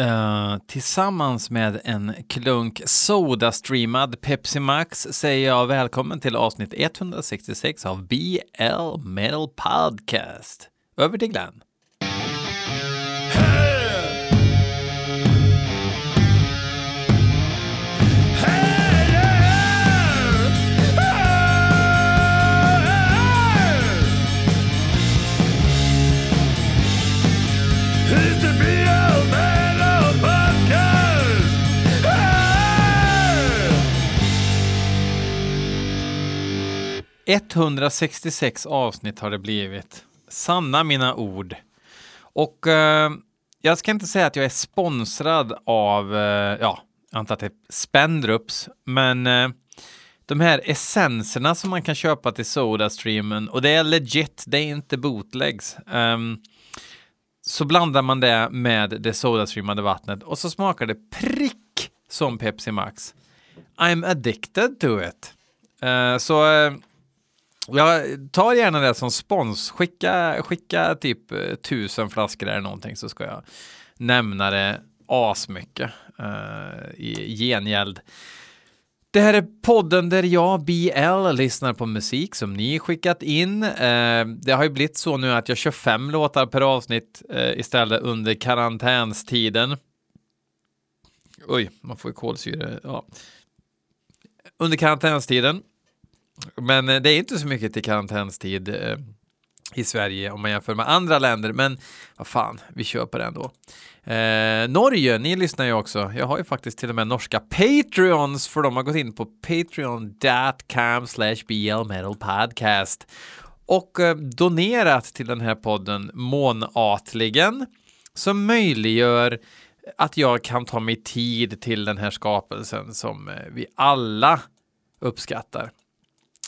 Uh, tillsammans med en klunk Sodastreamad Pepsi Max säger jag välkommen till avsnitt 166 av BL Metal Podcast. Över till Glenn. 166 avsnitt har det blivit. Sanna mina ord. Och eh, jag ska inte säga att jag är sponsrad av, eh, ja, jag antar att det är Spendrups, men eh, de här essenserna som man kan köpa till Sodastreamen, och det är legit, det är inte bootlegs. Um, så blandar man det med det sodastreamade vattnet och så smakar det prick som Pepsi Max. I'm addicted to it. Uh, så uh, jag tar gärna det som spons. Skicka, skicka typ eh, tusen flaskor eller någonting så ska jag nämna det asmycket uh, i gengäld. Det här är podden där jag, BL, lyssnar på musik som ni skickat in. Uh, det har ju blivit så nu att jag kör fem låtar per avsnitt uh, istället under karantänstiden. Oj, man får ju kolsyre. Ja. Under karantänstiden. Men eh, det är inte så mycket till karantänstid eh, i Sverige om man jämför med andra länder. Men vad fan, vi kör på det ändå. Eh, Norge, ni lyssnar ju också. Jag har ju faktiskt till och med norska Patreons för de har gått in på patreon.com slash blmetalpodcast och eh, donerat till den här podden månatligen som möjliggör att jag kan ta mig tid till den här skapelsen som eh, vi alla uppskattar.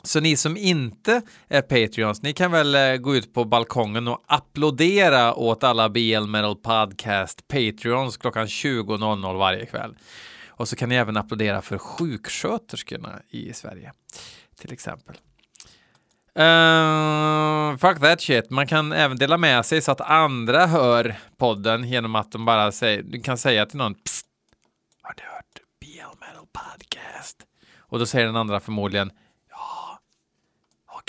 Så ni som inte är Patreons, ni kan väl eh, gå ut på balkongen och applådera åt alla BL Metal Podcast Patreons klockan 20.00 varje kväll. Och så kan ni även applådera för sjuksköterskorna i Sverige, till exempel. Uh, fuck that shit. Man kan även dela med sig så att andra hör podden genom att de bara säger, du kan säga till någon Psst, Har du hört BL Metal Podcast? Och då säger den andra förmodligen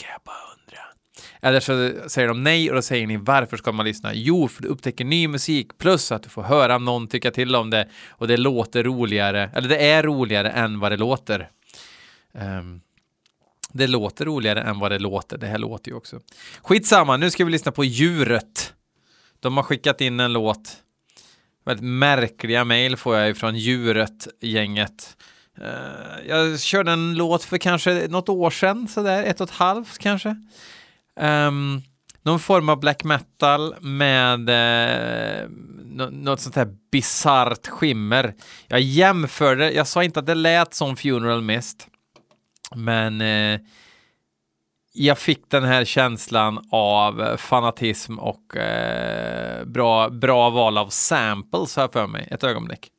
Okej, jag bara undrar. Eller så säger de nej och då säger ni varför ska man lyssna? Jo, för du upptäcker ny musik plus att du får höra någon tycka till om det och det låter roligare, eller det är roligare än vad det låter. Um, det låter roligare än vad det låter. Det här låter ju också. Skitsamma, nu ska vi lyssna på djuret. De har skickat in en låt. Väldigt märkliga mejl får jag ifrån djuret-gänget. Uh, jag körde en låt för kanske något år sedan, sådär ett och ett halvt kanske. Um, någon form av black metal med eh, något sånt här bisarrt skimmer. Jag jämförde, jag sa inte att det lät som Funeral Mist, men eh, jag fick den här känslan av eh, fanatism och eh, bra, bra val av samples här för mig. Ett ögonblick.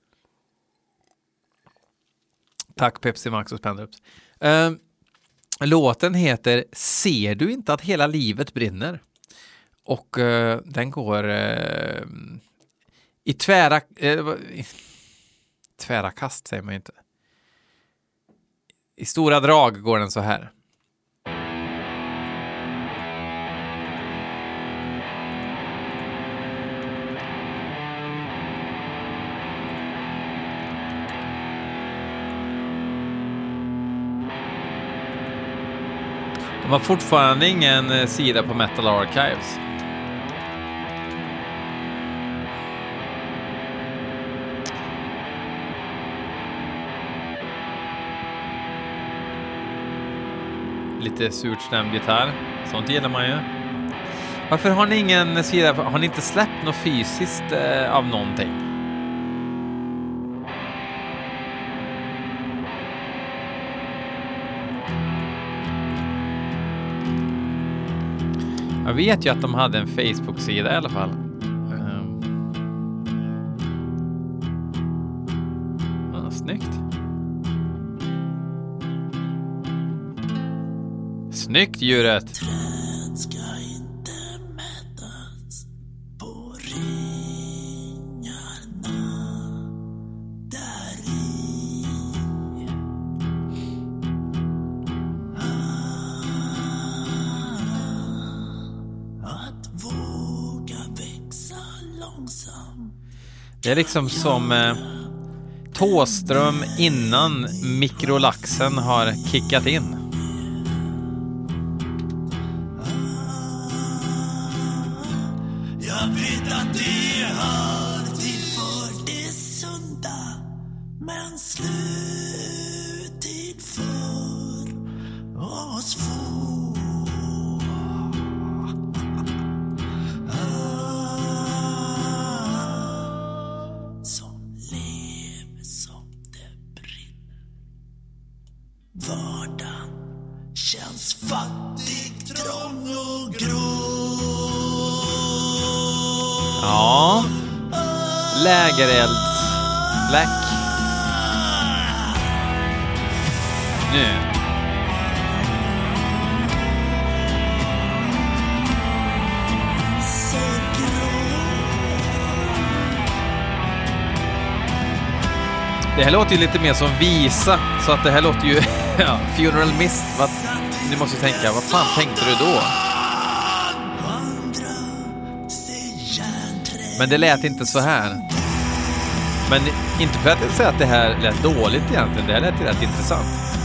Tack Pepsi Max och Spendrups. Ehm, Låten heter Ser du inte att hela livet brinner? Och uh, den går uh, i tvära... Uh, tvära kast säger man inte. I stora drag går den så här. De har fortfarande ingen eh, sida på Metal Archives. Lite surt stämd gitarr. Sånt gillar man ju. Varför har ni ingen sida? Har ni inte släppt något fysiskt eh, av någonting? Jag vet ju att de hade en Facebook-sida i alla fall. Um. Ja, snyggt. Snyggt djuret! Det är liksom som eh, Tåström innan mikrolaxen har kickat in. Låter ju lite mer som visa, så att det här låter ju... ja, Funeral Mist. Vad, ni måste ju tänka, vad fan tänkte du då? Men det lät inte så här. Men inte för att jag säger att det här lät dåligt egentligen, det här lät ju rätt intressant.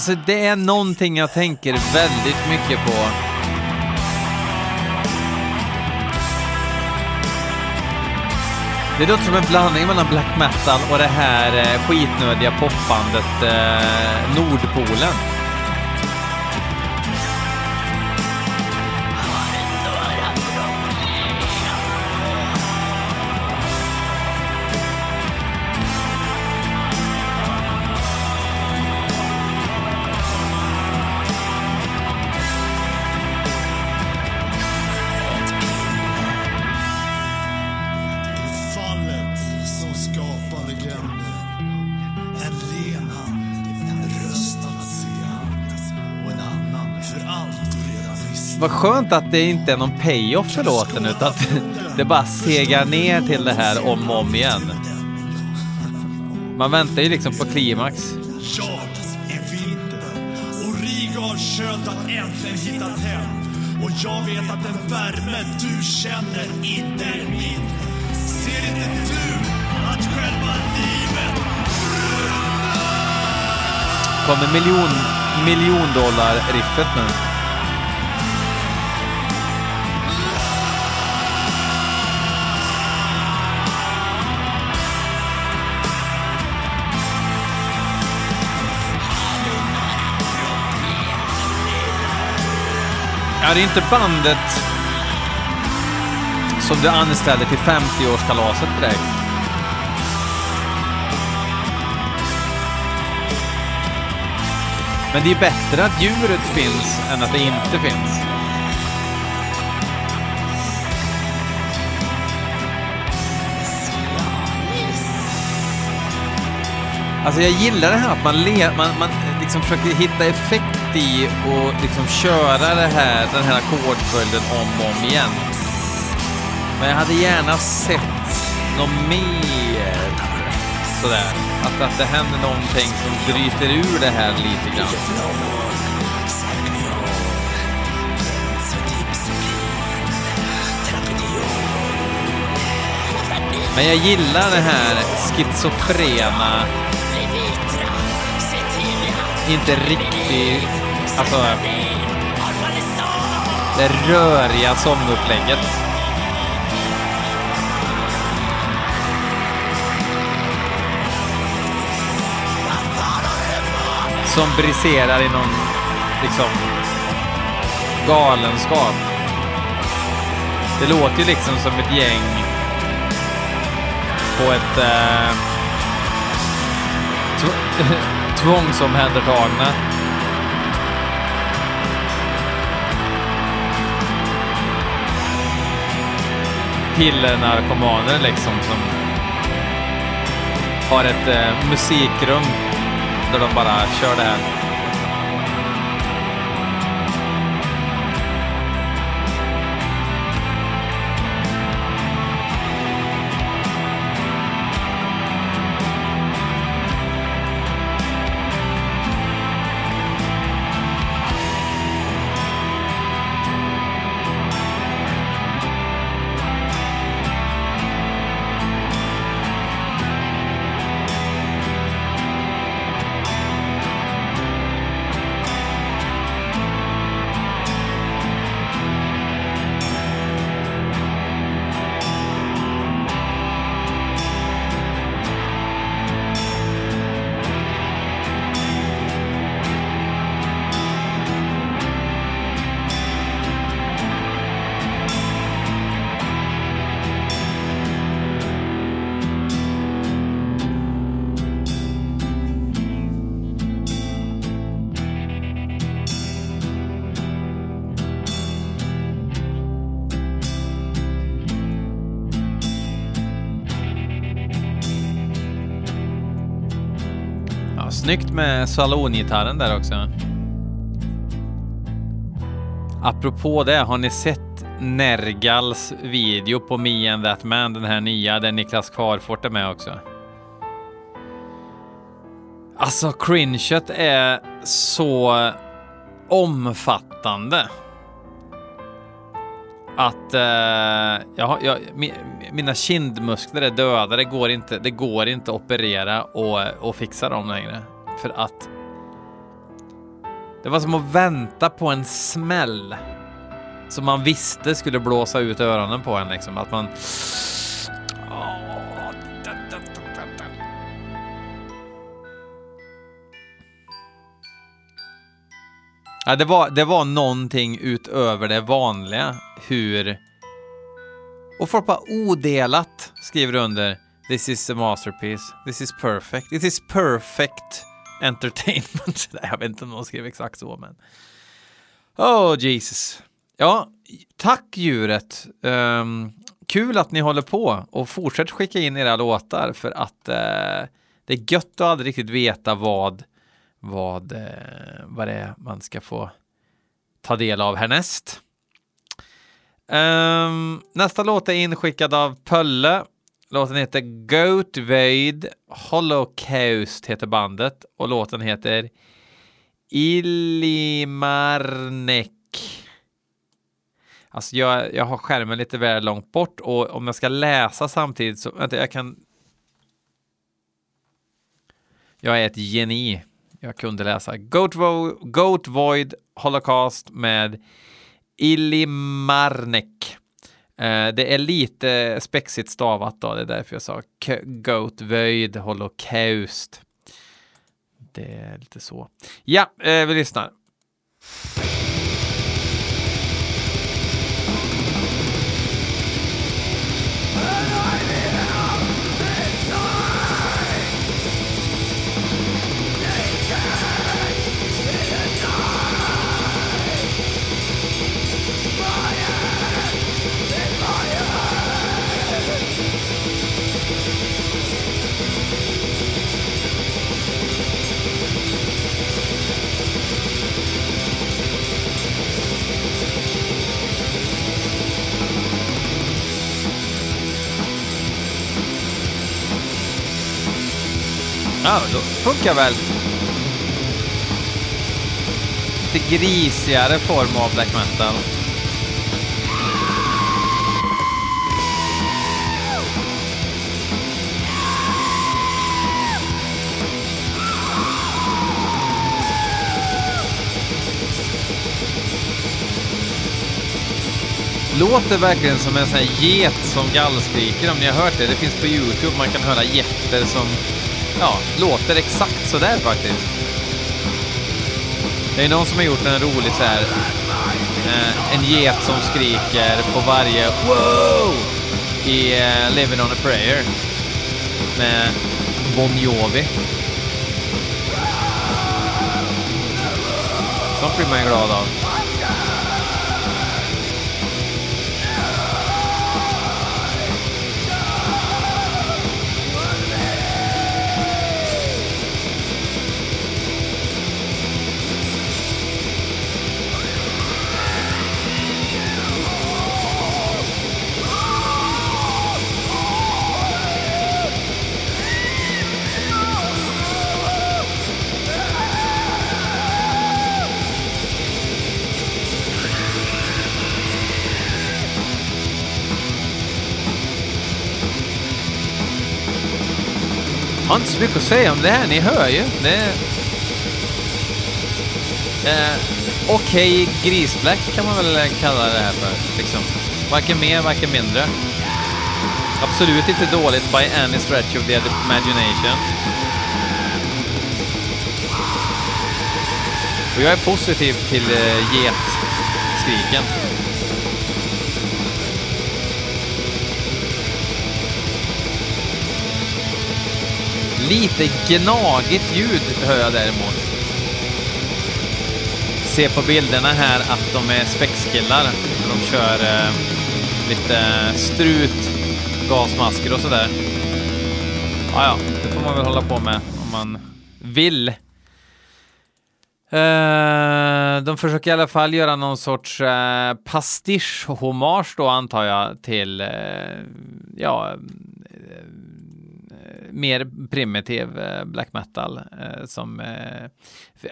Alltså det är någonting jag tänker väldigt mycket på. Det låter som en blandning mellan black metal och det här eh, skitnödiga popbandet eh, Nordpolen. Vad skönt att det inte är någon payoff för låten utan att det bara segar ner till det här om och om igen. Man väntar ju liksom på klimax. Skönt att äntligen hittat hem. Och jag vet att den värme du känner inte är min. Ser inte du att själva livet Kommer miljon, miljon dollar riffet nu. Ja, det är inte bandet som du anställde till 50-årskalaset direkt. Men det är bättre att djuret finns än att det inte finns. Alltså jag gillar det här att man, le, man, man liksom försöker hitta fast i och liksom köra det här, den här ackordföljden om och om igen. Men jag hade gärna sett något mer sådär. Att, att det händer någonting som bryter ur det här lite grann. Men jag gillar det här schizofrena, inte riktigt, alltså det röriga sångupplägget. Som briserar i någon liksom galenskap. Det låter ju liksom som ett gäng på ett eh, tvångsomhändertagna. Pillernarkomaner liksom som har ett eh, musikrum där de bara kör det här. Snyggt med salongitarren där också. Apropå det, har ni sett Nergals video på Me and That Man, den här nya, där Niklas Karfort är med också? Alltså, cringet är så omfattande. Att eh, jag, har- jag, mina kindmuskler är döda. Det går inte, det går inte att operera och, och fixa dem längre. För att det var som att vänta på en smäll som man visste skulle blåsa ut öronen på en. Liksom. Att man... Ja, det, var, det var någonting utöver det vanliga hur... Och folk bara odelat skriver under This is a masterpiece. This is perfect. This is perfect entertainment. Jag vet inte om de skrev exakt så, men... Oh, Jesus. Ja, tack djuret. Um, kul att ni håller på och fortsätt skicka in era låtar för att uh, det är gött att aldrig riktigt veta vad, vad, uh, vad det är man ska få ta del av härnäst. Um, nästa låt är inskickad av Pölle. Låten heter Goatvade Holocaust heter bandet och låten heter Ilimarnek. Alltså jag, jag har skärmen lite väl långt bort och om jag ska läsa samtidigt så, vänta jag kan Jag är ett geni. Jag kunde läsa Goat, Vo- Goat Void Holocaust med Ilimarnek. Eh, det är lite spexigt stavat då, det är därför jag sa Goatvöjd, Holocaust. Det är lite så. Ja, eh, vi lyssnar. Ja, då funkar väl. Lite grisigare form av black metal. Låter verkligen som en sån här get som gallskriker om ni har hört det. Det finns på Youtube, man kan höra getter som ja, låter exakt sådär faktiskt. Det är någon som har gjort en rolig så här, eh, en get som skriker på varje wow i eh, Living on a prayer med Bon Jovi. Sånt blir man ju glad av. så mycket att säga om det här, ni hör ju. Det är... Eh, Okej grisblack kan man väl kalla det här för. Liksom. Varken mer, varken mindre. Absolut inte dåligt by any stretch of the imagination. Och jag är positiv till eh, getskriken. Lite gnagigt ljud hör jag däremot. Se på bilderna här att de är spexkillar. De kör eh, lite strut, gasmasker och sådär. Ja, ja, det får man väl hålla på med om man vill. Eh, de försöker i alla fall göra någon sorts eh, pastisch-hommage då antar jag till, eh, ja, mer primitiv eh, black metal eh, som, eh,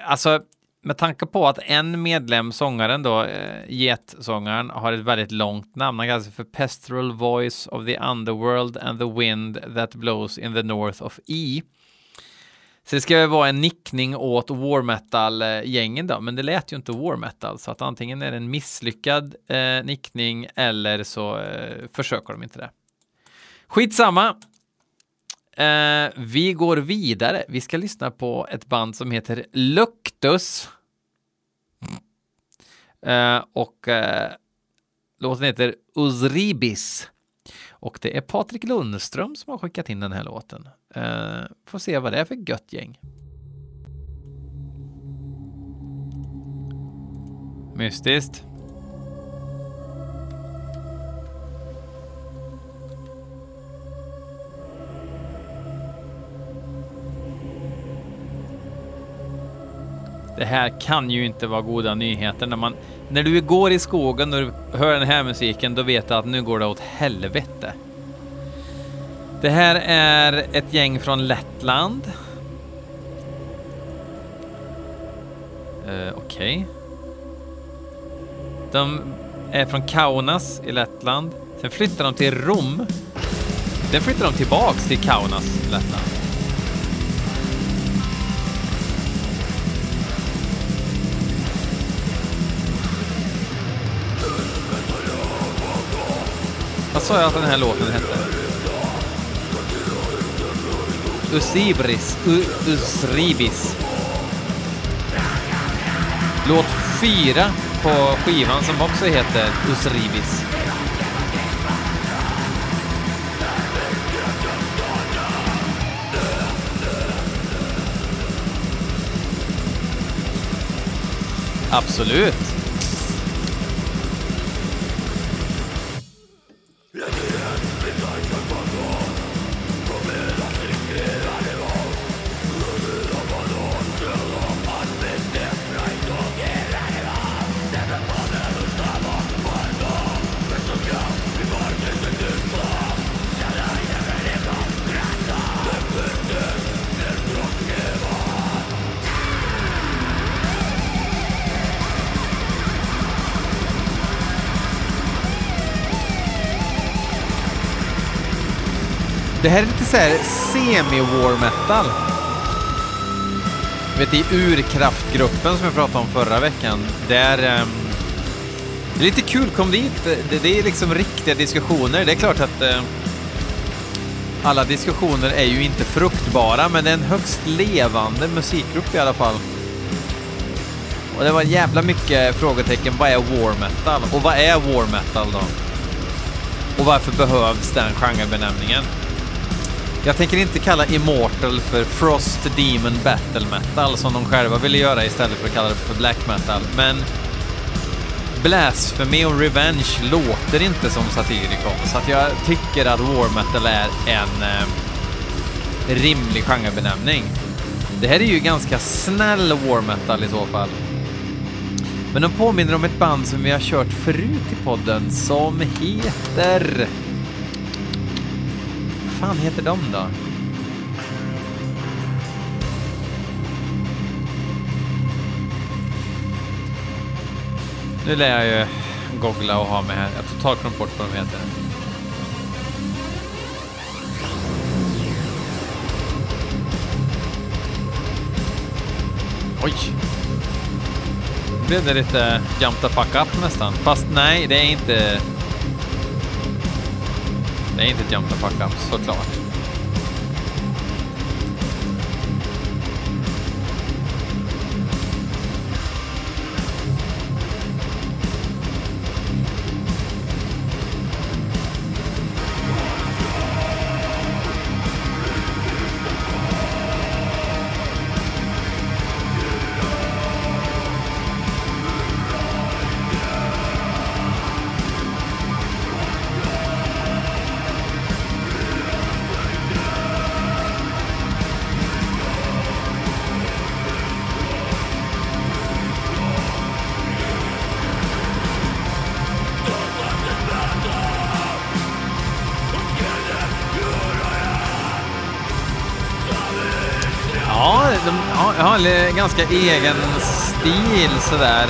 alltså med tanke på att en medlem, sångaren då, getsångaren, har ett väldigt långt namn. Han kallas för Pestral Voice of the Underworld and the Wind that Blows in the North of E. Så det ska ju vara en nickning åt war metal-gängen då, men det lät ju inte war metal, så att antingen är det en misslyckad eh, nickning eller så eh, försöker de inte det. Skitsamma. Eh, vi går vidare. Vi ska lyssna på ett band som heter Luktus. Eh, och eh, låten heter Uzribis. Och det är Patrik Lundström som har skickat in den här låten. Eh, får se vad det är för gött gäng. Mystiskt. Det här kan ju inte vara goda nyheter. När, man, när du går i skogen och hör den här musiken, då vet du att nu går det åt helvete. Det här är ett gäng från Lettland. Uh, Okej. Okay. De är från Kaunas i Lettland. Sen flyttar de till Rom. Sen flyttar de tillbaks till Kaunas i Lettland. Sa jag att den här låten hette? Usibris. U Usribis. Låt fyra på skivan som också heter Usribis. Absolut. Det här är lite såhär semi-war metal. vet i urkraftgruppen som jag pratade om förra veckan, där... Um, det är lite kul, kom dit. Det, det är liksom riktiga diskussioner. Det är klart att uh, alla diskussioner är ju inte fruktbara, men det är en högst levande musikgrupp i alla fall. Och det var jävla mycket frågetecken. Vad är war metal? Och vad är war metal då? Och varför behövs den genrebenämningen? Jag tänker inte kalla Immortal för Frost Demon Battle Metal som de själva ville göra istället för att kalla det för Black Metal. Men Blasphemy och Revenge låter inte som Satyricon, så att jag tycker att War Metal är en eh, rimlig genrebenämning. Det här är ju ganska snäll War Metal i så fall. Men de påminner om ett band som vi har kört förut i podden som heter... Vad fan heter de då? Nu lär jag ju googla och ha med här. Jag har totalt glömt bort vad de heter. Oj! Nu blev det lite jump the fuck up nästan. Fast nej, det är inte... Det är inte ett jump the fuck såklart. Ganska egen stil sådär.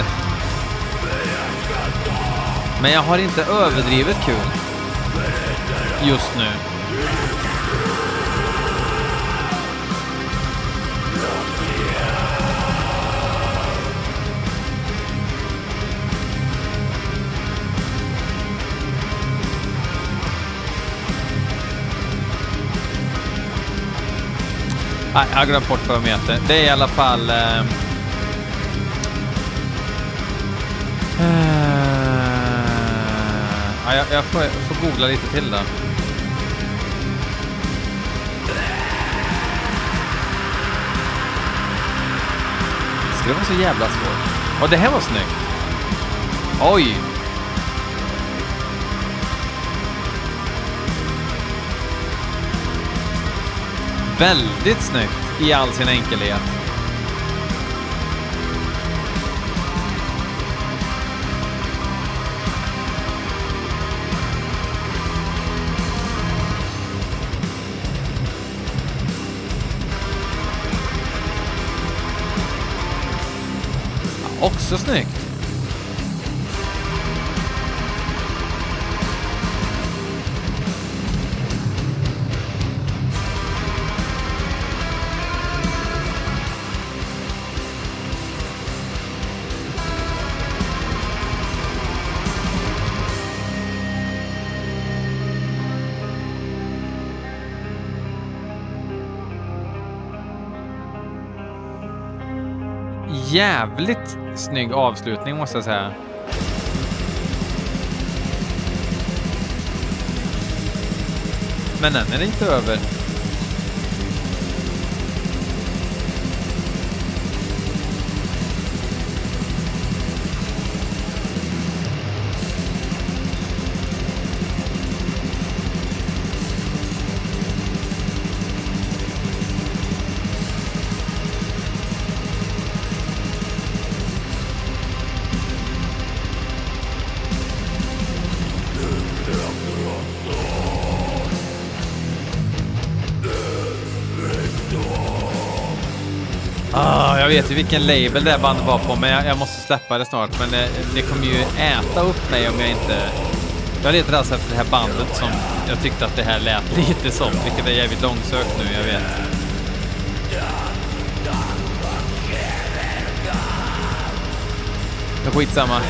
Men jag har inte överdrivet kul. Just nu. Nej, jag har glömt bort vad de heter. Det är i alla fall... Eh, eh, ja, jag, jag, får, jag får googla lite till då. Ska det vara så jävla svårt? Och det här var snyggt. Oj! Väldigt snyggt i all sin enkelhet. Ja, Också snyggt. Jävligt snygg avslutning måste jag säga. Men den är inte över. Vet ju vilken label det här bandet var på, men jag, jag måste släppa det snart. Men det, det kommer ju äta upp mig om jag inte... Jag letar alltså efter det här bandet som jag tyckte att det här lät lite som, vilket är jävligt långsökt nu, jag vet. Men skitsamma.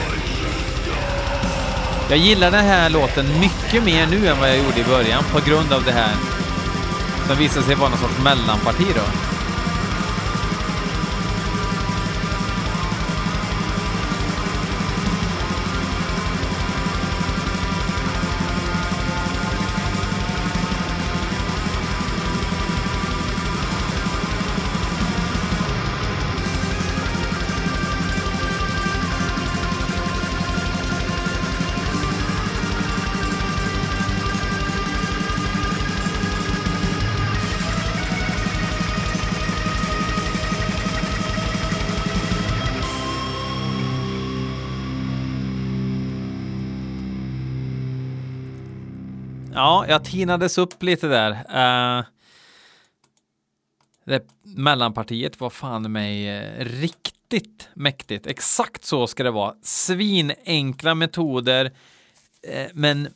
Jag gillar den här låten mycket mer nu än vad jag gjorde i början på grund av det här. Som visade sig vara någon sorts mellanparti då. Jag tinades upp lite där. Uh, det mellanpartiet var fan mig eh, riktigt mäktigt. Exakt så ska det vara. Svinenkla metoder, eh, men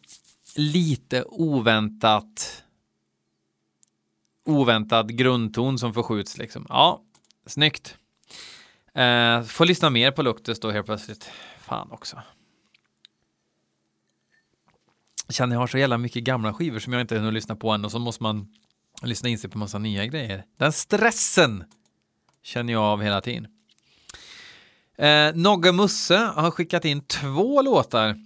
lite oväntat oväntad grundton som förskjuts liksom. Ja, snyggt. Eh, får lyssna mer på Luktus då helt plötsligt. Fan också. Känner jag har så jävla mycket gamla skivor som jag inte hunnit lyssna på än och så måste man lyssna in sig på massa nya grejer. Den stressen känner jag av hela tiden. Eh, Nogge Musse har skickat in två låtar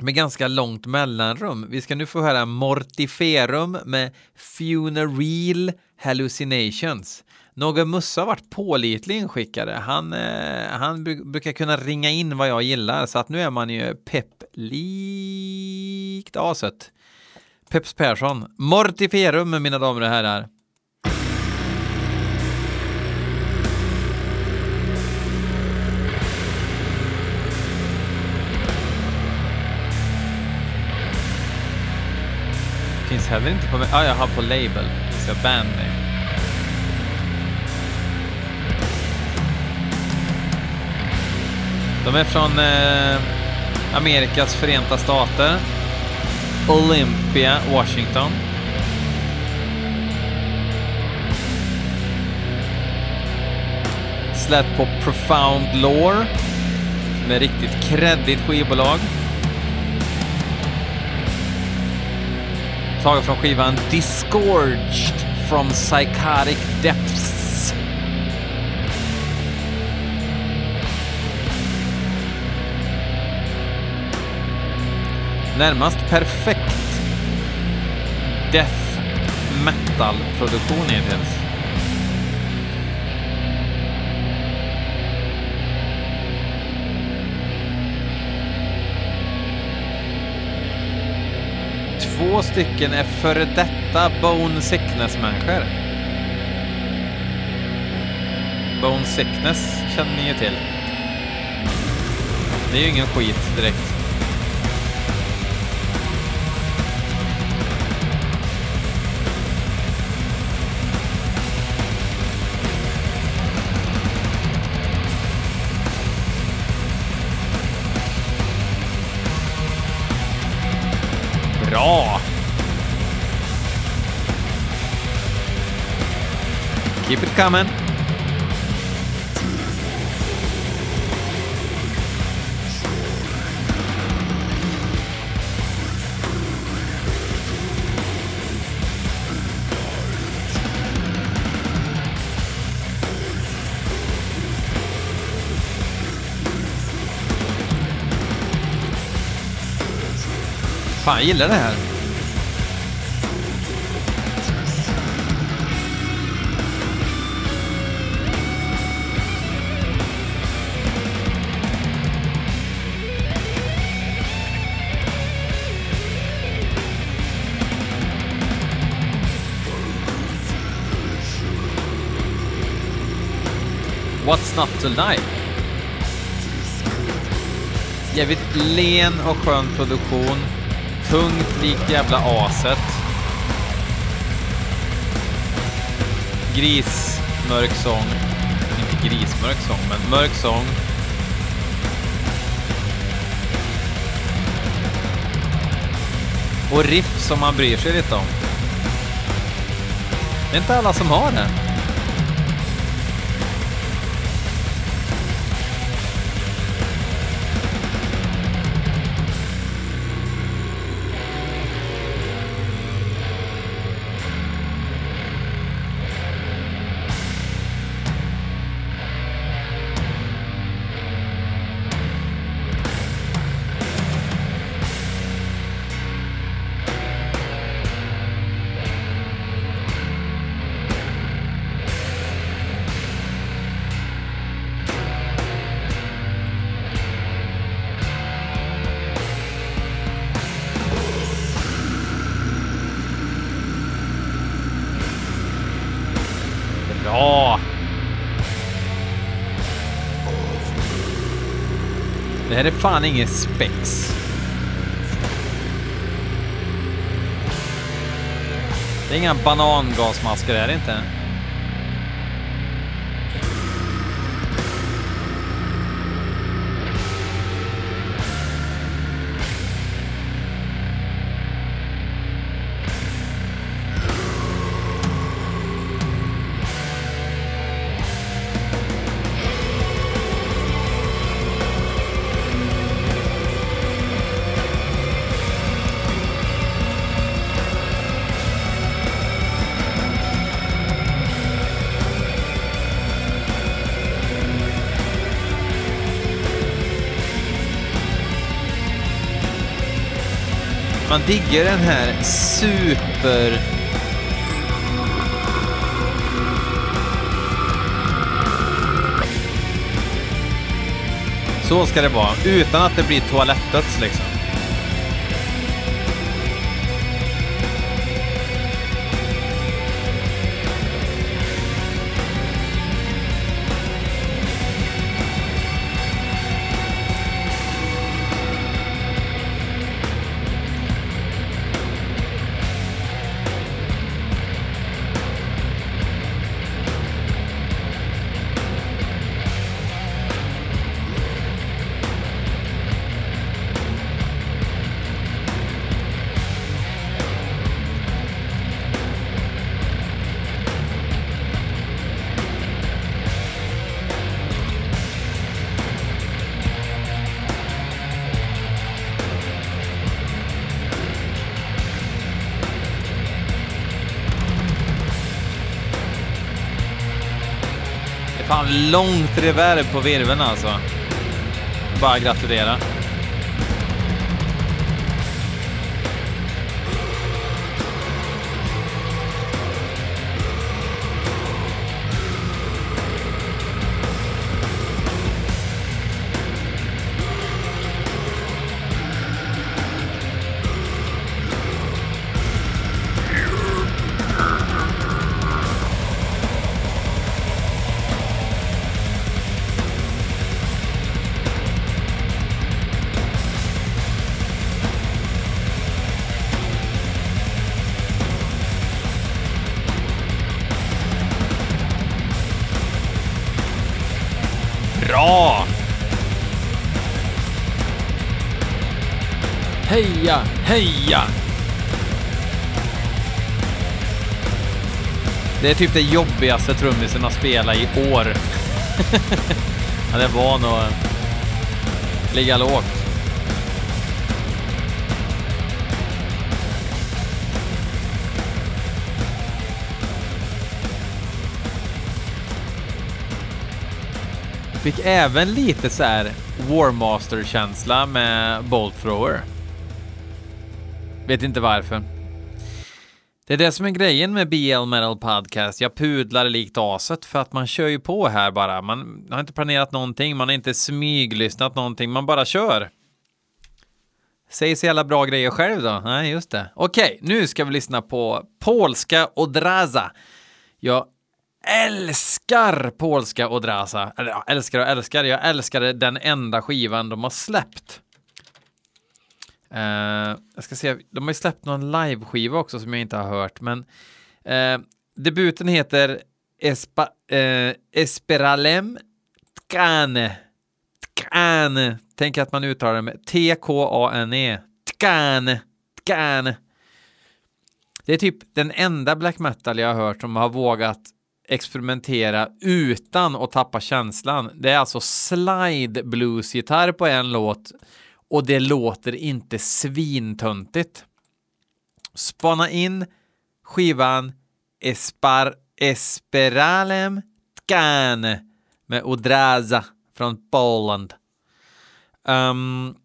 med ganska långt mellanrum. Vi ska nu få höra Mortiferum med Funereal Hallucinations. Någon Musse har varit pålitlig inskickare. Han, eh, han brukar kunna ringa in vad jag gillar, så att nu är man ju pepplikt aset. Peps Persson. Mortiferum, mina damer och herrar. Finns heller inte på... mig. ah, jag har på label. Det ska band name. De är från eh, Amerikas förenta stater. Olympia, Washington. Släppt på Profound Lore. Som är riktigt kreddigt skivbolag. Taget från skivan Disgorged from Psychotic Depths. Närmast perfekt death metal-produktion hittills. Två stycken är före detta Bone Sickness-människor. Bone Sickness känner ni ju till. Det är ju ingen skit direkt. Keep. Fan, jag gillar det här. What's not to? Jävligt len och skön produktion. Tungt likt jävla aset. Grismörk sång. Inte grismörk sång, men mörk sång. Och riff som man bryr sig lite om. Det är inte alla som har det. är det fan inget spex. Det är inga banangasmasker här inte. Man diggar den här super... Så ska det vara, utan att det blir toalettdöds liksom. Reverb på virveln alltså. Bara gratulera. Heja! Det är typ det jobbigaste trummisen att spela i år. Han är van att ligga lågt. Fick även lite så här Warmaster-känsla med Bolt Thrower. Vet inte varför. Det är det som är grejen med BL Metal Podcast. Jag pudlar likt aset för att man kör ju på här bara. Man har inte planerat någonting, man har inte smyglyssnat någonting, man bara kör. Säg så jävla bra grejer själv då. Nej, just det. Okej, nu ska vi lyssna på polska Odraza. Jag älskar polska Odraza. Eller ja, älskar och älskar. Jag älskade den enda skivan de har släppt. Uh, jag ska se, de har ju släppt någon live-skiva också som jag inte har hört, men uh, debuten heter Espa, uh, Esperalem Tkane. Tkane. Tänk att man uttalar det med T-K-A-N-E. Tkane. Tkane. Det är typ den enda black metal jag har hört som har vågat experimentera utan att tappa känslan. Det är alltså slide blues-gitarr på en låt och det låter inte svintöntigt. Spana in skivan Espar Esperalem Tkane med Odraza från Poland. Um,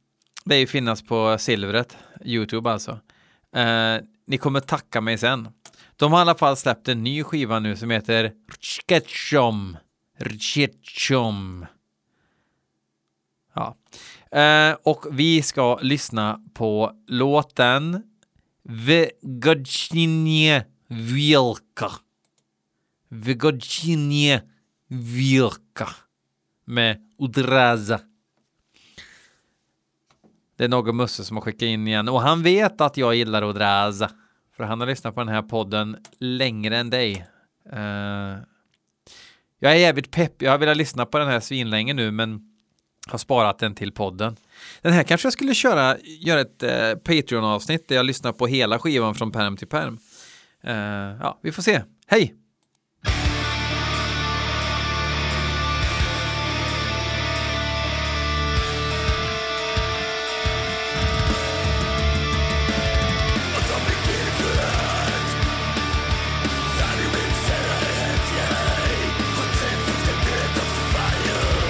det är ju finnas på silvret, Youtube alltså. Uh, ni kommer tacka mig sen. De har i alla fall släppt en ny skiva nu som heter Rchketchom. Rchketchom. Ja. Eh, och vi ska lyssna på låten Vegodjinje Vilka. Vegodjinje Vilka. Med Udraza. Det är någon Musse som har skickat in igen och han vet att jag gillar Odraza. För han har lyssnat på den här podden längre än dig. Eh, jag är jävligt pepp. Jag har velat lyssna på den här svinlänge nu, men har sparat den till podden. Den här kanske jag skulle köra, göra ett eh, Patreon-avsnitt där jag lyssnar på hela skivan från perm till perm. Eh, ja, vi får se. Hej!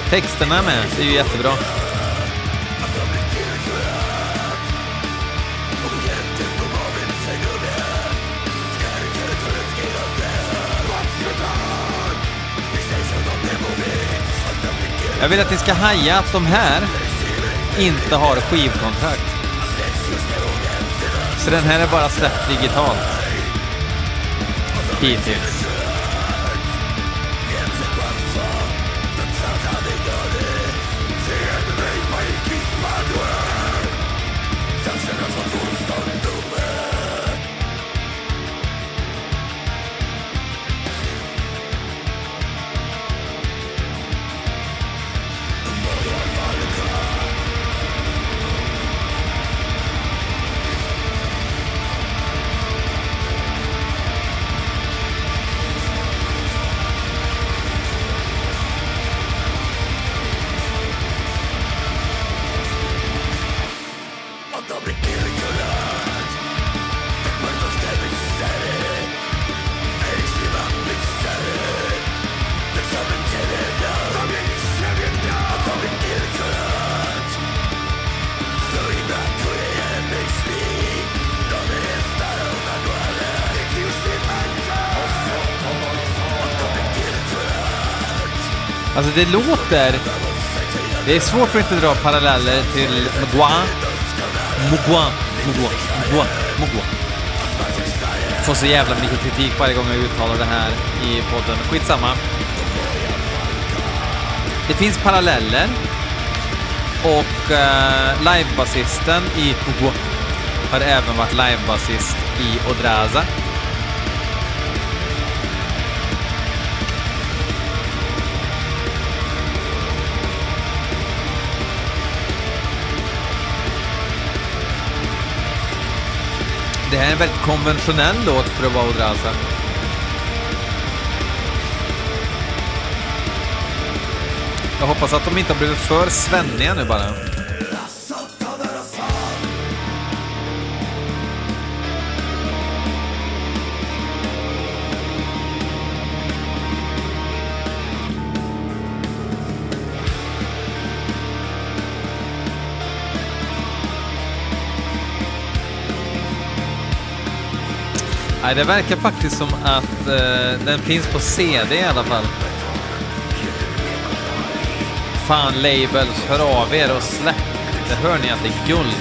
Texterna med, det är ju jättebra. Jag vill att ni ska haja att de här inte har skivkontrakt. Så den här är bara släppt digitalt. Hittills. Alltså det låter... Det är svårt att inte dra paralleller till Mugua. Mugua. Mugua. Mugua. Mugwa. Får så jävla mycket kritik varje gång jag uttalar det här i podden. Skitsamma. Det finns paralleller. Och uh, livebasisten i Mugua har även varit livebasist i Odraza. Det här är en väldigt konventionell låt för att vara Odraza. Alltså. Jag hoppas att de inte har blivit för svenniga nu bara. Nej, det verkar faktiskt som att eh, den finns på CD i alla fall. Fan labels, hör av er och släpp. Det hör ni att det är guld.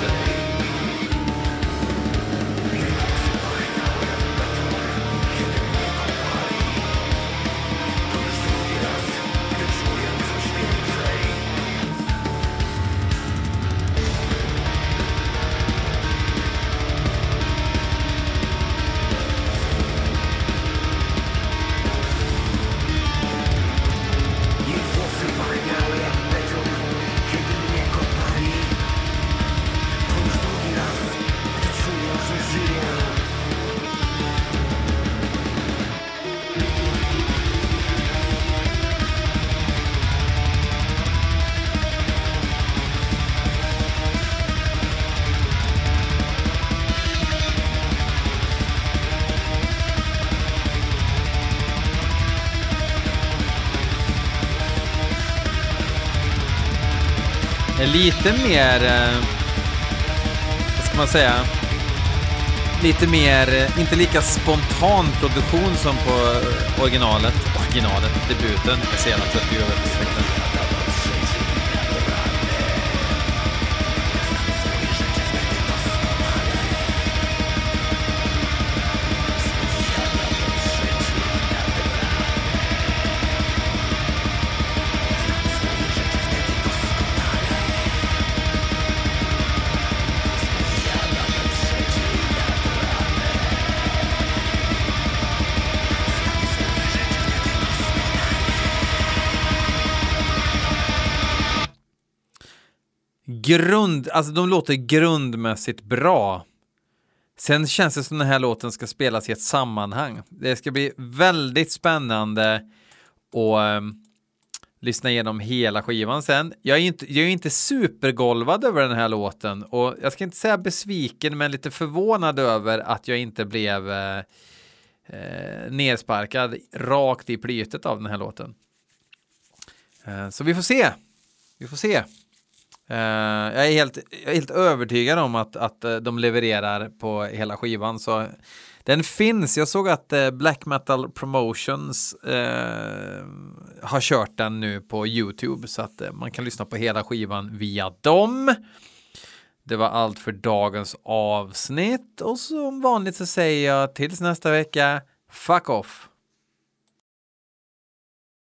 Lite mer, eh, vad ska man säga, lite mer, eh, inte lika spontan produktion som på eh, originalet, originalet, debuten. Jag ser att jag grund, alltså de låter grundmässigt bra. Sen känns det som den här låten ska spelas i ett sammanhang. Det ska bli väldigt spännande att um, ehm, lyssna igenom hela skivan sen. Jag är inte, jag är inte supergolvad över den här låten och jag ska inte säga besviken men lite förvånad över att jag inte blev uh, uh, nersparkad rakt i plytet av den här låten. Uh, så vi får se. Vi får se. Uh, jag, är helt, jag är helt övertygad om att, att uh, de levererar på hela skivan. Så den finns. Jag såg att uh, Black Metal Promotions har kört den nu på YouTube så att man kan lyssna på hela skivan via dem. Det var allt för dagens avsnitt och som vanligt så säger jag tills nästa vecka, fuck off!